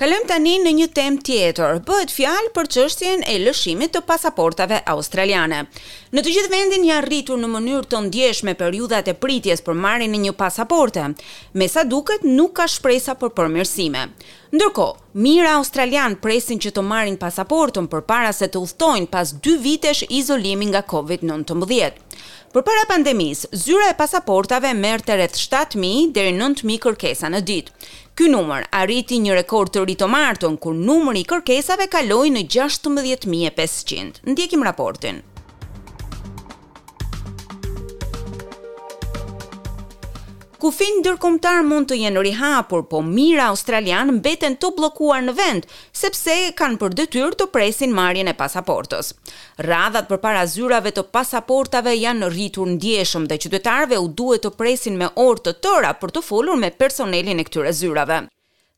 Kalojmë tani në një temë tjetër. Bëhet fjalë për çështjen e lëshimit të pasaportave australiane. Në të gjithë vendin janë rritur në mënyrë të ndjeshme periudhat e pritjes për marrjen e një pasaporte. Me sa duket, nuk ka shpresa për përmirësime. Ndërkohë, Mijëra australianë presin që të marrin pasaportën përpara se të udhëtojnë pas dy vitesh izolimi nga Covid nëntëmbëdhjetë. Përpara pandemisë, zyra e pasaportave merrte rreth shtatë mijë deri nëntë mijë kërkesa në ditë. Ky numër arriti një rekord të ri të martën, kur numri i kërkesave kaloi në gjashtëmbëdhjetë mijë e pesëqind. Ndjekim raportin. Kufijtë ndërkombëtarë mund të jenë rihapur, po mijëra australianë mbeten të bllokuar në vend, sepse kanë për detyrë të presin marrjen e pasaportës. Radhat përpara zyrave të pasaportave janë rritur ndjeshëm dhe qytetarëve u duhet të presin me orë të tëra për të folur me personelin e këtyre zyrave.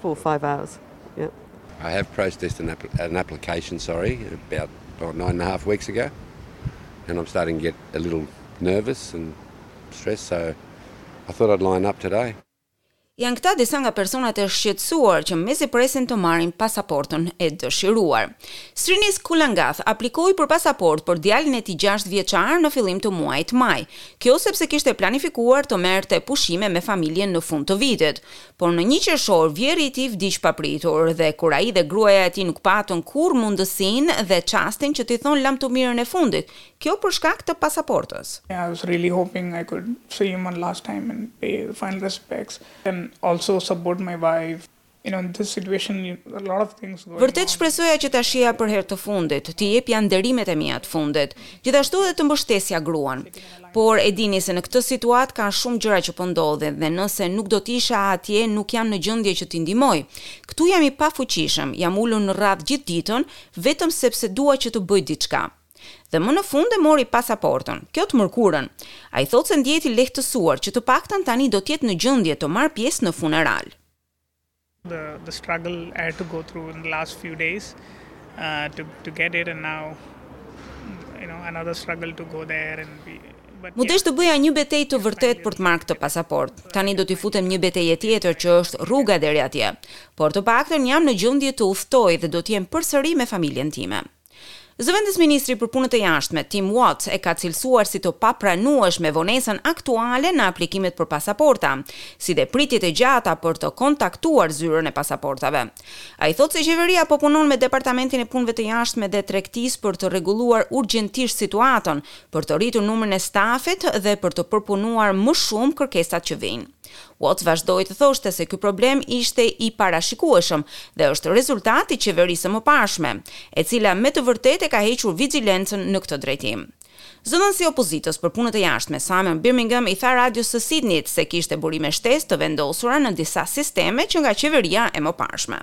four, five hours yeah I have processed an app an application sorry about oh, nine and a half weeks ago and I'm starting to get a little nervous and stressed so I thought I'd line up today Janë këta disa nga personat e shqetësuar që mezi presin të marrin pasaportën e dëshiruar. Srinis Kulangath aplikoi për pasaportë për djalin e tij 6 vjeçar në fillim të muajit maj. Kjo sepse kishte planifikuar të merrte pushime me familjen në fund të vitit. Por në një qershor vjerri i tij vdiq papritur dhe kur ai dhe gruaja e tij nuk patën kurrë mundësinë dhe çastin që t'i thonë lamtumirën e fundit, kjo për shkak të pasaportës. I was really hoping I could see him one last time and pay the final respects and also support my wife you know in this situation a lot of things going on. Vërtet shpresoja që ta shihja për herë të fundit, t'i jepja nderimet e mia të fundit, gjithashtu edhe të mbështesja gruan. Por e dini se në këtë situatë ka shumë gjëra që po ndodhin dhe nëse nuk do të isha atje nuk jam në gjendje që t'i ndihmoj. Këtu jam i pafuqishëm, jam ulur në radhë gjithë ditën vetëm sepse dua që të bëj diçka. Dhe më në fund e mori pasaportën, kjo të mërkurën. Ai thotë se ndjehet i lehtësuar që të paktën tani do të jetë në gjendje të marrë pjesë në funeral. The the struggle I had to go through in the last few days uh, to to get it, and now you know another struggle to go there and be. M'u desh të bëja një betejë të vërtetë për të marrë këtë pasaportë. Tani do t'i futem një beteje tjetër që është rruga deri atje. Por të paktën jam në gjendje të udhëtoj dhe do të jem përsëri me familjen time. Zëvendësministri për Punët e Jashtme, Tim Watts, e ka cilësuar si të papranueshme vonesën aktuale në aplikimet për pasaporta, si dhe pritjet e gjata për të kontaktuar Zyrën e Pasaportave. Ai thotë se qeveria po punon me Departamentin e Punëve të Jashtme dhe Tregtisë për të rregulluar urgjentisht situatën, për të rritur numrin e stafit dhe për të përpunuar më shumë kërkesat që vijnë. Watts vazhdoi të thoshte se ky problem ishte i parashikueshëm dhe është rezultati i qeverisë së mëparshme, e cila me të vërtetë e ka hequr vigjilencën në këtë drejtim. Zëdhënësi i opozitës për Punët e Jashtme, Simon Birmingham i tha radios së Sidnit se kishte burime shtesë të vendosura në disa sisteme që nga qeveria e mëparshme.